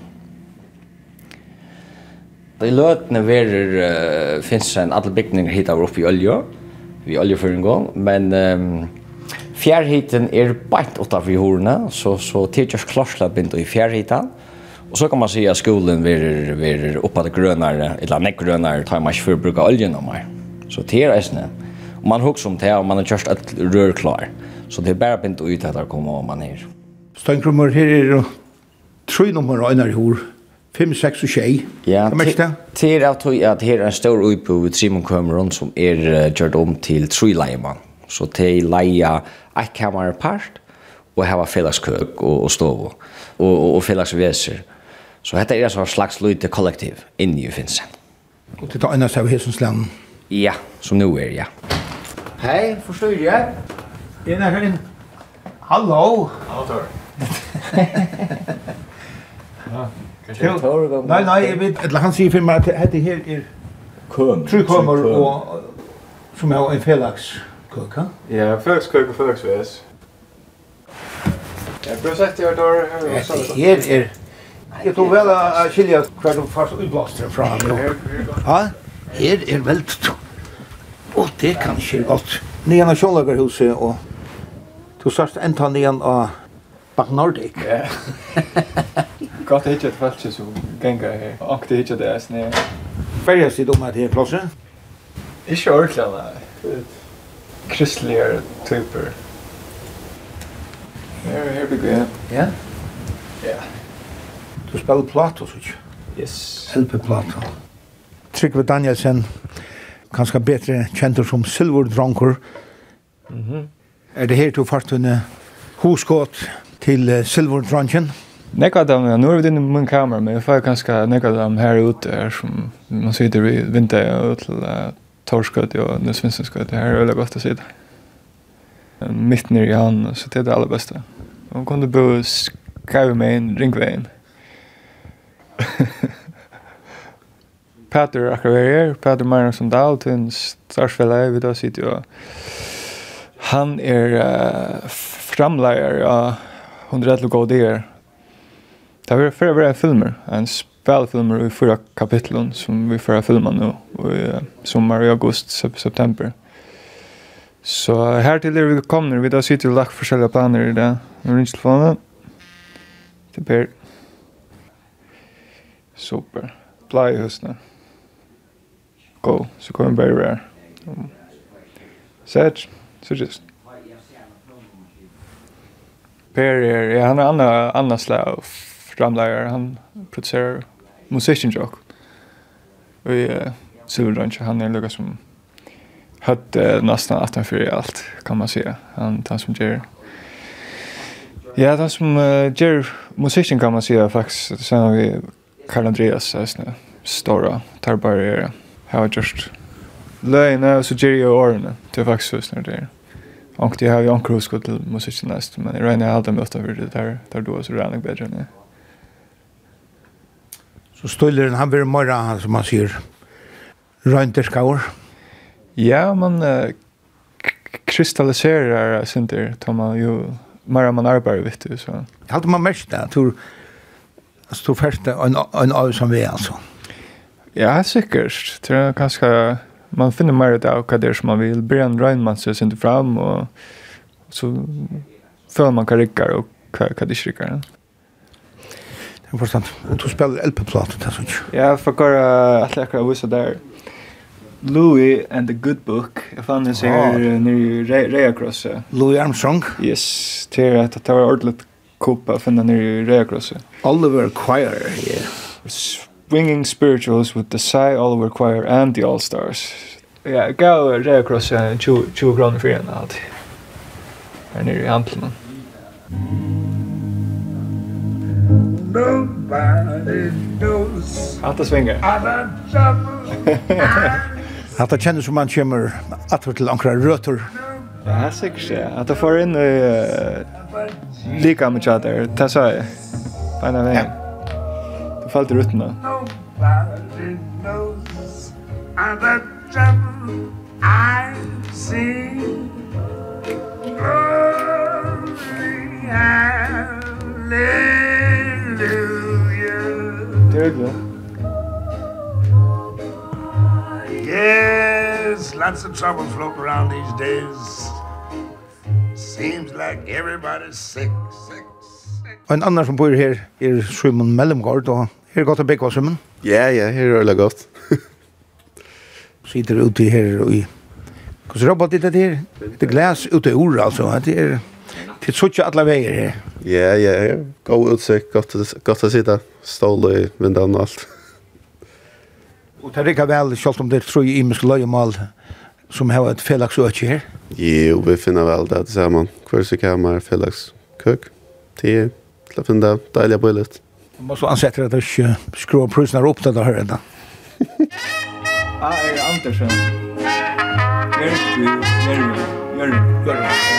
I løtene verer uh, finnes en alle bygninger hit av oppe i olje, vi olje for en gang, men um, fjærhiten er beint utenfor jordene, så, så tidligere klarslet begynte i fjærhiten, Og så kan man si at skolen verer, verer oppe av det grønere, eller nekk grønere, tar man ikke for å bruke oljen om her. Så det er eisne. Och man hugger om det och man har kört ett rör klar. Så det är bara inte ut att det kommer om man är. Stönkrummer här är tre nummer och en hår. 5, 6 og 6. Ja, det er at det her er en stor uipo ved Simon Kømeron som er gjort om til tre leiemann. Så det er ett ekkammer part og hava felleskøk och, och stov och, och og fellesveser. Så detta är en slags lite kollektiv inni i Finsen. Og til det ene er av hessens? Ja, som nu är, ja. Ja. Hei, forstår jeg? Jeg er inn. Hallo. Hallo, Tor. Nei, nei, jeg vet, eller han sier for meg at dette her er Kom. Tru kommer og som er en felaks ha? Ja, felaks køk og felaks ves. Jeg prøver å sette her, Tor. Dette her er... Jeg tror vel å skilje hver du fast utblåster fra. Ja, her er veldig tungt. Og det kan ikke godt. Nian av Sjånlagerhuset, og du sørst enda nian av Bak Nordic. Ja. Godt det ikke at folk som ganger her. Og det ikke det er sned. Færgjørs ditt om at det er klosset? Ikke ordentlig, nei. Kristeligere typer. Her, her blir jeg. Ja? Ja. Du spiller plato, så ikke? Yes. LP-plato. Trygve Danielsen, kanskje bedre kjent som silverdronker. Mm -hmm. Er det her to fartøyne hoskått til uh, silverdronken? Nekka dem, ja, nu er vi inne på min kamera, men jeg får kanskje nekka dem her ute her som man sitter i vinter og til uh, Torskøtt og Det her er veldig godt å sitte. Mitt nere i han, så det er det aller beste. Og kunne bo skrevet med en ringveien. Peter Akraverier, er her, Peter Myron Sandal, til en starsfellag, vi da sitter jo. Han er uh, framleier av 111 gode ideer. Det er for å være filmer, en spelfilmer i fyra kapitlen som vi får filma nu, i uh, sommar i august, sep september. Så her til er vi kommer, vi da sitter jo lagt forskjellige planer i det. Nå ringer telefonen. Til Per. Super. Blei i høstene go så kommer bara være. sätt så just. Per är ja, han är anna, anna slag av framleger, han producerar musikken jock. Och uh, Silver Ranch, han er lukka som hatt uh, nesten 18 fyrir allt, kan man säga. Han, han som gjør Ja, han som uh, gör musiken kan man säga faktiskt. Sen har vi Karl Andreas, här, stora tarbarer har just löjna så ger jag åren till faktiskt just när det är. Och det har jag en cruise kod till musiken näst men det regnar allt om efter det där där då så rannig bättre nu. Så stöller han blir mera han som man ser. Rönterskaur. Ja, man uh, kristalliserar synter tar man ju mer man arbetar vet du så. Hade man mest där tror Alltså, du färdte en, en av som vi alltså. Ja, sikkert. Tror jag kanske man finner mer ut av vad det är som man vill. Brian Reinman ser inte fram och så för man kan rycka och vad det ryckar. Det är förstånd. Du spiller LP-platen, det er sånn. Ja, för att göra att läkare vissa där. Louis and the Good Book. Jag fann den sig här nere i Reakrosse. Louis Armstrong? Yes, det är att det var ordentligt kopa att finna nere i Reakrosse. Oliver Choir. Yeah bringing spirituals with the Cy Oliver Choir and the All Stars. Ja, gav Rea Cross 20 kroner for en alltid. Här nere i Amplen. Nobody knows. Hatta svingar. Hatta kjenner som man kommer at til ankra røtter. Ja, her sikkert, ja. Hatta får inn uh, lika med tjater, det sa jeg. Beina veien. Ja fällt i hallelujah. Det är det. Yes, lots of trouble floating around these days. Seems like everybody's sick, sick. Og en annan som bor her er Simon Mellemgård, og her er godt å begge Simon. Ja, ja, her er det godt. Sitter ute her og i... Hvordan robot er det her? Det er glas ute i ordet, altså. Det er, det er suttje alle veier her. Ja, ja, ja. God utsikt, godt, godt å sitte. Stål i vindan og alt. Og det er ikke vel, selv om det er tro i imisk løyemal som har et felaks øke her. Jo, vi finner vel det sammen. Hver så kan man felaks køk. Det Det finner jeg deilig på litt. Man må så ansette at du ikke skrå prusene opp til det her enda. Ah, er Andersen. Hjelp, hjelp, hjelp, hjelp.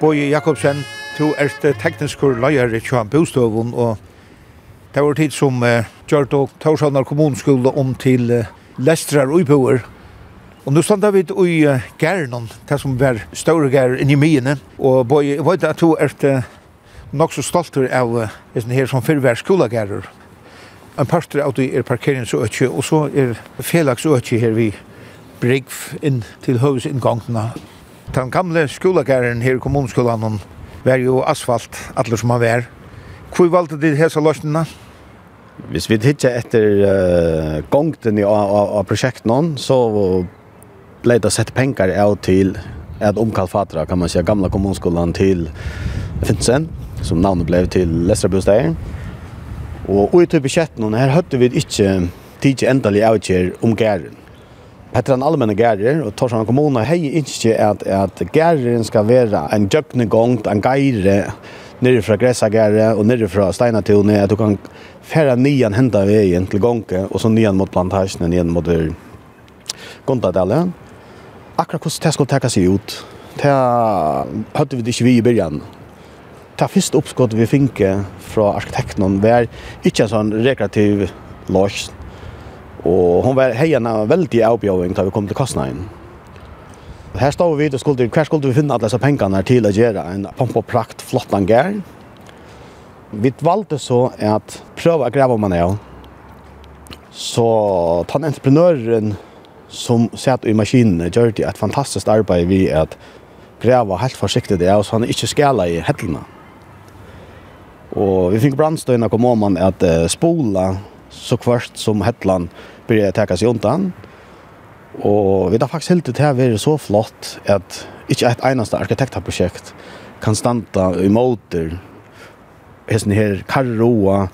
Boje Jakobsen, du er tekniskur leier i Kjøen Bostøvun, og det var tid som uh, gjør og Torshavnar kommunskola om til uh, Lestrar og Uiboer. Og nå standa vi i uh, gærnon, det som var større gær inn i myene. Og boi, jeg vet at du er nok så stolt av uh, her som fyrr var skolagærer. En parter av det er parkeringsøkje, og så er felagsøkje her vi brygg inn til høvesinngangene. Den gamle skolagæren her i kommunskolan var jo asfalt, alle som han var. Hvor valgte de hese løsningene? Hvis vi hittar etter uh, gongten av, av, av prosjekten, så blev det sett pengar av till att omkalfatra kan man säga gamla kommunskolan till Finsen som namnet blev till Lästrabostad. Och i typ budgeten här hörde vi inte tidigt ändliga oucher om gären. Petran allmänna gärer och Torsan kommuna hej inte att att gären ska vara en jökne gång en gäre nere från Gräsagärre och nere från Steinatone att du kan färra nian hända vägen till Gånke och så nian mot plantagen igen mot Gondadalen akkurat hvordan det skulle takke seg ut, det hadde vi det ikke vi i början. Det første oppskott vi fikk fra arkitekten var ikke en sånn rekreativ lås. Og hun var heierne veldig avbjøring da vi kom til kostnaden. Her stod vi og skulle, hver skulle vi finne alle disse pengene til å gjøre en pomp og prakt flott langer. Vi valgte så at prøve å greve om man er. Så den entreprenøren som satt i maskinen gjør det et fantastisk arbeid vi at greve helt forsiktig det, så han ikke skala i hettelene. Og vi fikk brandstøyene kom om han at spola så kvart som hettelen blir ta sig undan. Og vi har faktisk helt til å være så flott at ikke et eneste arkitektprosjekt kan standa i måter hesten her karroa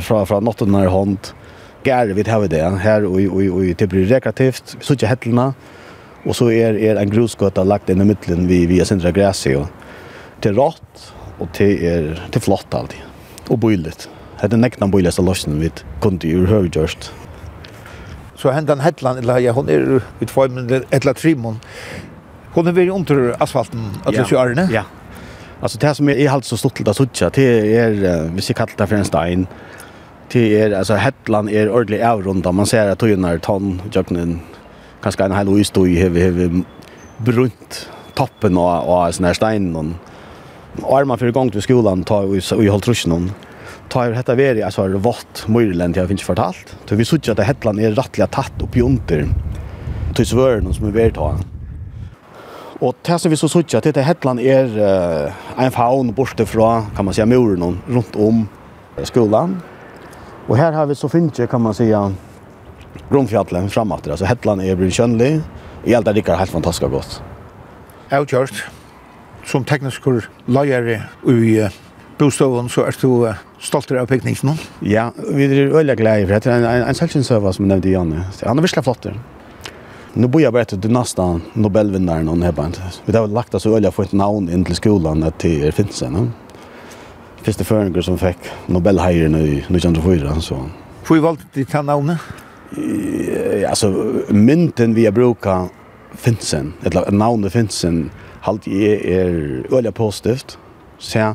fra, fra nåttenar hånd gær vi har det. Her og og og det blir rekreativt så ikke hettelna og så er er en grusgata lagt inn i midten vi vi sentra centra og til rått og til er til flott alltid og boilet hade nekna boilet så lossen vid kunde ju högjörst så hendan hetlan eller ja hon er vid formen eller trimon hon är väl under asfalten att det kör ja Alltså det som är halt så stort att sådär, det är, vi ser kallt det för en stein, det är alltså Hetland är ordentlig avrunda. Man ser att er ton jöknen kanske en halv stod i hev brunt toppen av av sån her steinen och armar för gång till skolan tar vi i holdt trusjen. hon tar ju detta veri alltså det vart Myrland jag finnes fortalt. Så vi såg att Hetland är rättliga tatt upp junter. til svøren som er vet har. Og det som vi så sutja at dette Hetland er uh, en faun borte fra, kan man säga, muren rundt om skolan. Och här har vi så finche kan man säga Grundfjallen framåt alltså Hetland är blir skönlig. I allt det rikar helt fantastiskt gott. Outjust som teknisk lojare i bostaden så är du stolter av pekningen. Ja, vi är öliga glada för att en en, en sällan server som nämnde Janne. Han är visst flott. Nu bor jag bara till nästa Nobelvinnaren någon hebant. Vi har lagt oss öliga få ett namn in till skolan att det finns sen første føringer som fikk Nobelheiren i 1904. Så. Hvor valgte de ta navnet? Ja, altså, mynten vi har bruka Finsen, eller navnet Finsen, halt jeg er øyelig positivt. Så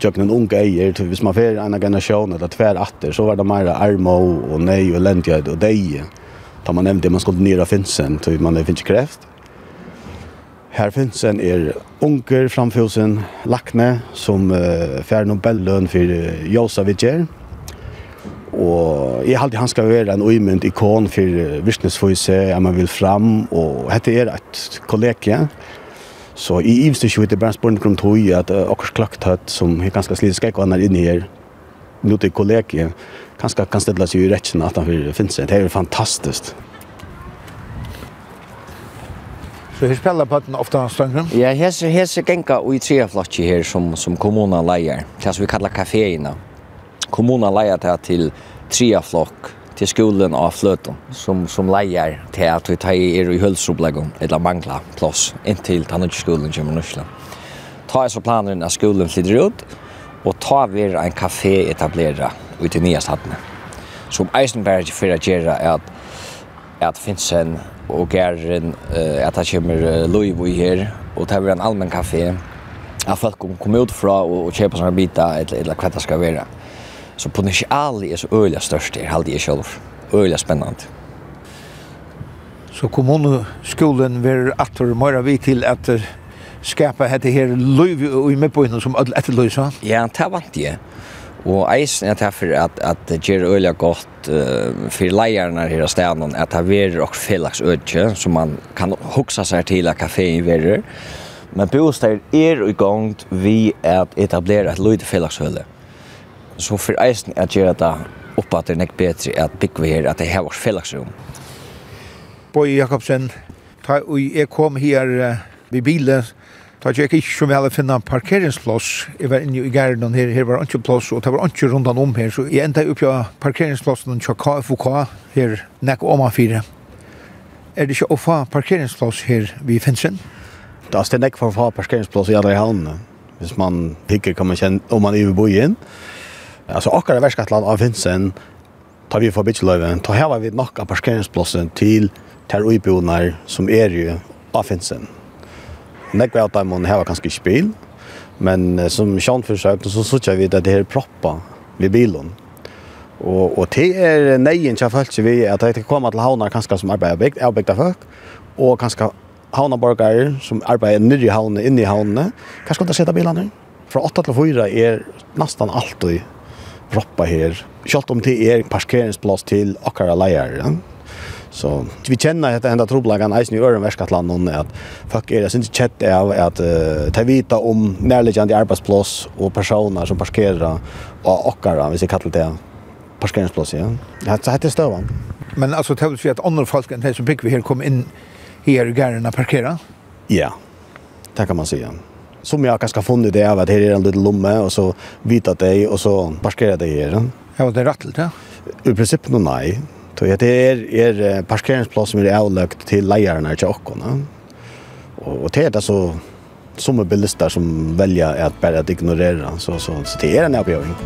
tjøkken en unge eier, hvis man fer en generasjon eller tver atter, så var det mer armo og nei og lentjød og deie. Da man nevnte man skulle nyra Finsen, til man finnes kreft. Her finnes en er unger framfjøsen, Lakne, som uh, fjer Nobelløn for uh, Josa Vidjer. Og jeg halte han skal være en uimynd ikon for uh, virkningsføyse, jeg man vil fram, og dette er et kollegie. Så i ivste ikke det bare spørsmål om tog at uh, akkurat klakt som er ganske slidig skrekk og han er inne her, nå til kollegie, kanskje kan stille seg i rettjen at han finnes det. Det er jo fantastisk. Så her på bøtten ofta støngrum? Ja, her er genga og i treaflotki her som, som kommunen leier, det som vi kallar kaféina. Kommunen leier det til treaflokk til skolen av fløten, som, som leier til at vi tar er i hølsobleggen, eller mangla plås, inntil tannutskolen kommer nørsla. Ta er så planen at skolen flytter ut, og ta vi en kafé etablera ut i nye stadene. Som Eisenberg bare att for å gjøre at, at finnes en og gæren uh, at det kommer Louis her, og det er en allmenn kafé, at folk kommer ut fra og, og kjøper sånne biter, eller, eller hva det skal være. Så potentialet er så øyelig størst her, halde jeg selv. Øyelig spennende. Så kommunskolen vil atter mora vi til at skapa hette her løyv i medbøyene som alle etterløysa? Ja, det vant jeg. Og eisen er derfor at, at det gjør øyelig godt uh, for leierne her av stedet, at det verer og felags øyne, som man kan huksa seg til at kaféen verer. Men bostad er i gang vi at etablere et løyde fellagshøle. Så for eisen er gjør det oppe at det er nekt bedre at bygge her, at det er vårt fellagsrom. Bøy Jakobsen, ta, og jeg kom her uh, ved bilen, Da gikk jeg ikke så vel å finne en parkeringsplass. Jeg var inne i gæren her, her var ikke plass, og det var ikke rundt om her. Så jeg enda opp på parkeringsplassen til KFOK her, nek om han fire. Er det ikke å få parkeringsplass her ved Finsen? Det er nek for å få parkeringsplass i alle havnene. Hvis man pikker kan man kjenne om man er i bojen. Altså akkurat verskattland av Finsen tar vi for bitchløyven. tar her var vi nok av parkeringsplassen til ter uibonar som er jo av Finsen nekve av dem har kanskje ikke bil, men som kjønnforsøk, så sier vi at det er proppa ved bilen. Og, og det er neien til folk vi at det kommer til havner kanskje som arbeider bygd, er bygd av folk, og kanskje havnaborgere som arbeider nere i havnene, inne i havnene, kanskje kan de sette bilene. Fra 8 til 4 er nesten alltid proppa her, selv om det er parkeringsplass til akkurat leier. Ja? Så vi kjenner at det enda troblagan eisen i øren verskatland noen at fuck er det synes kjett av at uh, ta vita om nærliggende arbeidsplass og personer som parkerer og okkara, hvis jeg kallar det parkeringsplass, ja. Det heter støvan. Men altså, det vil si at andre folk enn de som bygger her kom inn her i gærene parkera? Ja, det kan man si, ja som jag kanske funnit det av att här är en liten lomme och så vita det, och så parkerar det här. Ja, det är ja. I princip, nej. Så det er, er parkeringsplass som er avløkt til leierne til åkken. Og, og det er det så som er bilister som velger at bare at ignorere. Så, så, så det er en avgjøring.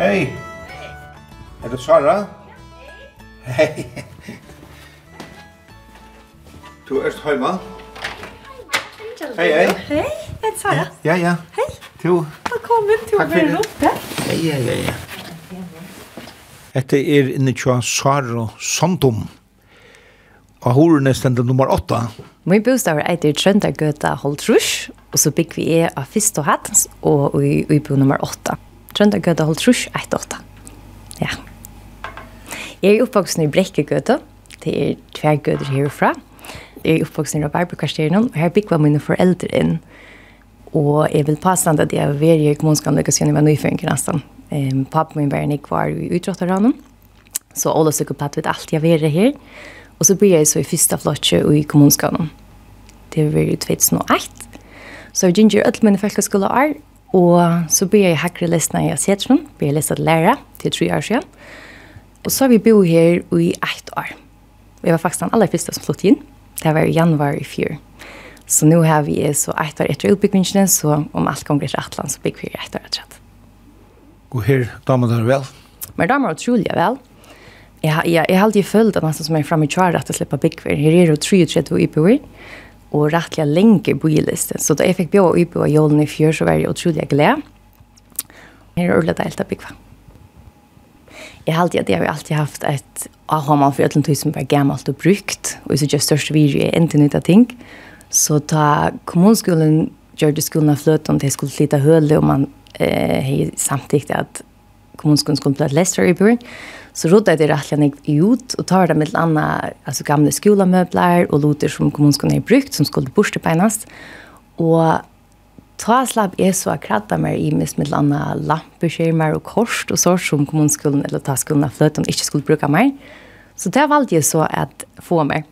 Hei! Er det Sara? Hei. Du erst heima? Hei, hei. Hei, jeg er Sara. Ja, ja. Hei. Jo. Velkommen til å være oppe. Ja, ja, ja, ja. Dette er inne tja Sara Sandum. Og hun er nesten nummer 8. Min bostad er etter Trøndagøta Holtrus, og så bygg vi er av Fist og Hatt, og i bo nummer 8. Trøndagøta Holtrus, 1-8. Ja. Jeg er oppvoksen i Brekkegøta. Det er tvergøter herfra. Jeg er oppvoksen i Rabarberkvarsteren, og her bygde mine foreldre inn. Og jeg vil påstand at jeg var i kommunskan lykkes kommunskanleggasjonen var nyføring nesten. Um, pappa min var en ikke var i utråtterhånden. Så alle søkker på at vi alltid har vært her. Og så blir jeg så i første flotje i kommunskanen. Det var i 2008. Så jeg gikk alle mine folkeskoleår, og så blir jeg hakkere lestene i Asjetron, blir jeg lest til lære til tre år siden. Og så har vi bo her i ett år. Vi var faktisk den aller første som flyttet inn. Det var i januar i fjor. Så nu har vi så ett år etter utbyggvingene, så om alt kommer til Atlant, så bygger vi ett år etter. Og her damer dere vel? Men damer utrolig vel. Jeg, jeg, jeg har alltid følt at nesten som jeg er fremme i kjøret at jeg slipper byggver. Her er det 33 IPO'er, og rettelig lenger på i-listen. Så da jeg fikk bjå IPO'er i jorden i fjør, så var jeg utrolig glad. Her er det deilt å byggve. Jeg har alltid, jeg har alltid haft et ahoma for ødelen tog som var gammelt og brukt, og så gjør størst virje er ikke nytt av ting. Så ta kommunskolen gjør det skolen av fløt om det skulle flytta høle, og man eh, har samtidig at kommunskolen skulle bli et lester i byen. Så rådde det rett og ut, og tar det med anna, altså gamle skolemøbler og loter som kommunskolen har brukt, som skulle bortebeinas. Og Ta slapp jeg så kratta mer i mis med landa lampeskjermer og kors og så som kommunskolen eller ta skolen av fløten ikke skulle bruke mer. Så det valgte jeg så at få mer.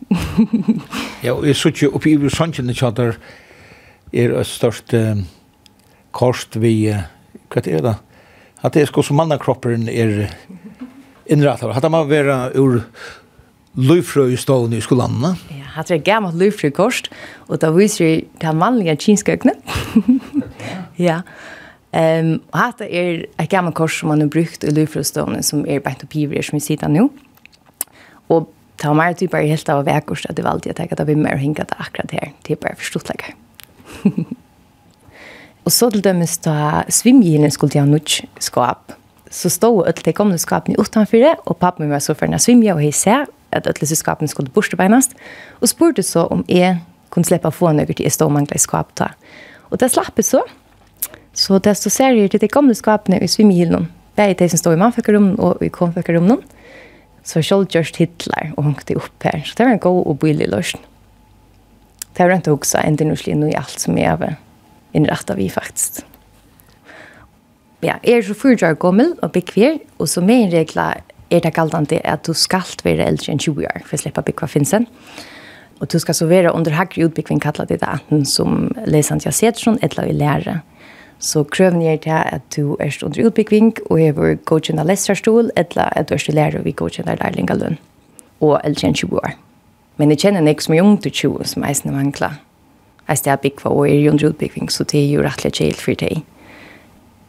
ja, og jeg så ikke oppe i Sanchen ikke at det er et størst uh, kors vi, uh, hva er det? At det er sko som mannakroppen er innrettet. Hadde man vært ur løyfrøy stående i skolanene? Ja, hatt det er gammalt løyfrøy kost, og da viser jeg det mannlige kinskøkene. ja. Ehm och hata er ett gammalt kors som man har brukt i Lufrostone som er bänt og piver som vi sitter nu. Och ta mer typer helt av vekkurs, at det var alltid att jag att vi mer hinka det akkurat här typ bare forstått läge. og så til dömes da svimgilen skulle til ha nødt skap. Så stod öll det kom nu skapen utanför det og pappa min var så för og jeg ser at alle disse skapene skulle borsta benast och spurte så om jeg kunne slippe å få noe til något till stå mangla skap ta. Og det slapp så. Så desto serier til de gamle skapene i svimmehylen. Begge de som stod i mannføkkerommen og i konføkkerommen. Så selv Gjørst Hitler og hongte opp her. Så det var en god og billig løsning. Det har inte också en del nu i allt som jeg har innrettet vi faktisk. Ja, er så fyrt år gammel og bekvir, og så med en regla er det galt at du skal være eldre enn 20 år for å slippe bygge finsen. Og du ska servera under högre utbyggving kallet det enten som lesant jeg sett sånn, eller i lära. Så krøven gjør til at du er under utbyggving, og er vår godkjent av läsarstol eller at du er til är lärare godkjent av lærlingalønn, og eller känner 20 år. Men jeg kjenner inte som är ung til 20 som är sina Jeg Jag är bygg för och är under utbyggving, så det är ju rättligt kjält för dig.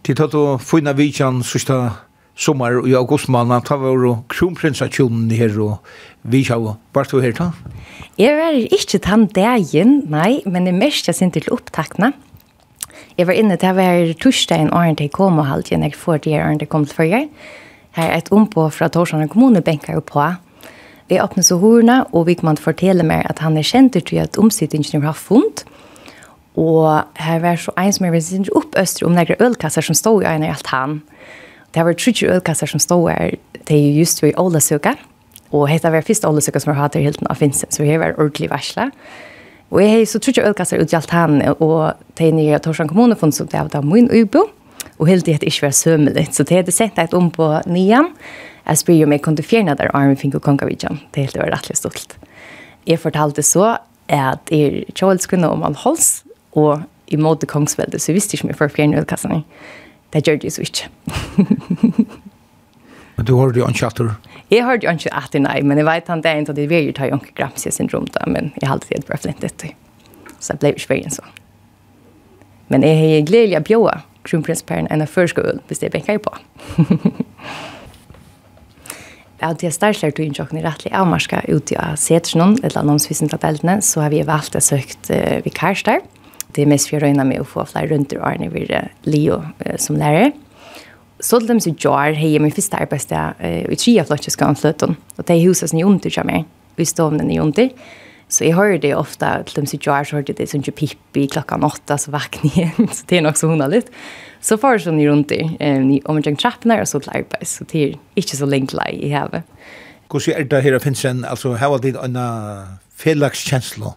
Tittar du fina vidjan så sommar i augustmannen, ta var jo kronprinsatjonen her, og vi kjau, varst du her ta? Jeg var ikke tann dagen, nei, men det mest jeg sin til opptakna. Jeg var inne til å være torsdag en åren til kom og halvt, jeg får det åren til kom til førre. Her er et ompå fra Torsjane kommune benker jo på. Vi öppnar så horna, og vi kan fortelle mer at han er kjent til at omsittingen har funnet, og her var så en som er sinne opp øster om noen ølkasser som stod i en i alt han. Det var tre ølkasser som stod her, Det er just vid Ålesøka, og det var første Ålesøka som jag hade helt av Vincent. Så det var ordentlig varslet. Og jeg har så tre ølkasser ut i alt han. og det er nye i kommune, kommun och det var min ubo. og helt det ikke var sømmelig. Så det hadde sett et om på nian. jeg spør jo om jeg kunne fjerne der armen fick og konka vidjan. Det helt var rättligt stolt. Jeg fortalte så at jeg er kjolskunna om all hals. og i måte kongsvälde så visste jag inte om jeg får fjerne ölkassarna. Och det gjør det så ikke. men du hørte jo ikke at du... Jeg hørte jo ikke at atter, nei, men jeg vet han det er ikke at det vil ta jo ikke gramsig syndrom da, men jeg har alltid bare flint etter. Så jeg ble jo ikke så. Men jeg har gledelig å bjøre kronprinspæren enn jeg før skulle, hvis det benker jeg på. av det stærklar du innsjåkn i rettelig avmarska ut i setrsnån, eller annonsvisen til deltene, så har vi valgt å søkt uh, vikarstar. Mm det er mest for å røyne med å få flere rundt og årene ved Leo uh, som lærer. Så til dem som gjør hei min første arbeidssted uh, i tre av flottet skal han Og det er huset som er under til meg, og i stovnen er under. Så jeg hører det ofte, til dem som gjør, så hører det sånn ikke pippi klokka åtta, så vakner igjen, så det er nok så hun har litt. Så får sånn i rundt i, um, om jeg trappene, og så til arbeid, så det er ikke så lenge lei i hevet. Hvordan er det her, Finsen, altså, hva er det en fellagskjenslo,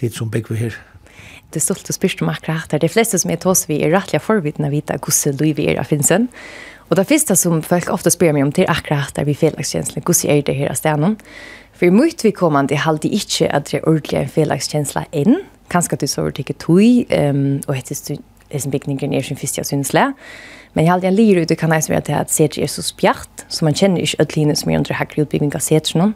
det som bygger her? det stolt og spyrst om akkurat her. De fleste som er tås vi er rettelig forvidende å vite hvordan du er av finsen. Og det første som folk ofte spyr meg om til akkurat her vi felagskjenslen, hvordan er det her av stenen? For mot vi kommer til halde ikke at det er ordentlig en felagskjensla enn, kanskje at du så ikke tog, um, og etter stund, som bygningen er sin første synsle. Men jeg har alltid en lyre ut, det kan jeg som gjøre til at seter er så spjart, så man kjenner ikke ødeline som er under hakker utbygging av seter noen.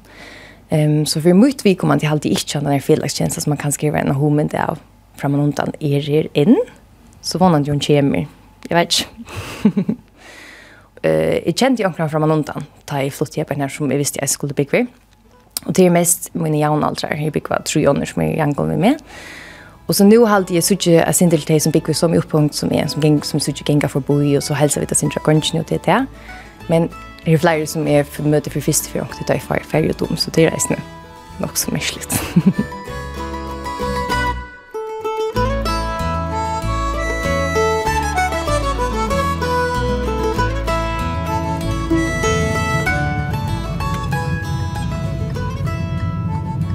Um, så for mye vi kommer til alltid ikke at det er felagskjensla som man kan skrive en homen av fram og undan er er inn, så var han jo en kjemer. Jeg vet ikke. uh, jeg kjente jo omkring fram og undan, da jeg flott hjelper her som jeg visste jeg skulle bygge. Og det er mest mine jaunaldrar, jeg bygger tre ånder som jeg gjengår med meg. Och så nu har jag såg jag sin del som bygger som upppunkt som är som gäng som suttit gänga för boi och så hälsar vi det sin konchen och det där. Men det är flera som är för möte för första för och det är för dom så det är nästan nog så mysligt.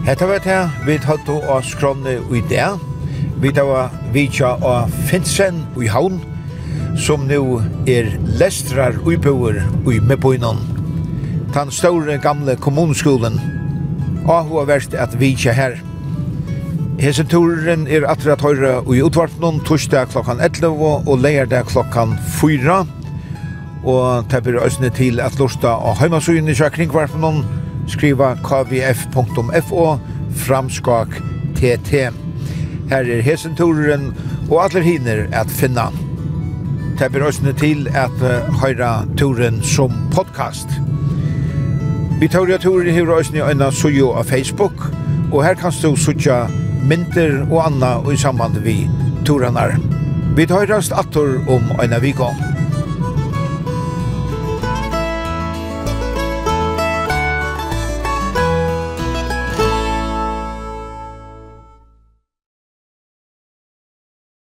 Hetta var det vi tatt og skrånne i det. Vi tatt og vidtja av Finsen i havn, som nu er lestrar uibøver i Meboinan. Tan store gamle kommunskolen. Og hun har vært at vidtja her. Hese turen er atra at høyre i utvarpnån torsdag klokkan 11 og leirdag klokkan 4. Og det blir øsne til at lusta av heimasøyene kjøkringvarpnån skriva kvf.fo framskak tt. Her er hesenturen og atler hiner at finna. Det blir også til at høyra turen som podcast. Vi tar jo turen her også i øyne sujo av Facebook, og her kan du sutja mynter og anna og i samband vi turanar. Vi tar rast atur om øyne vikong.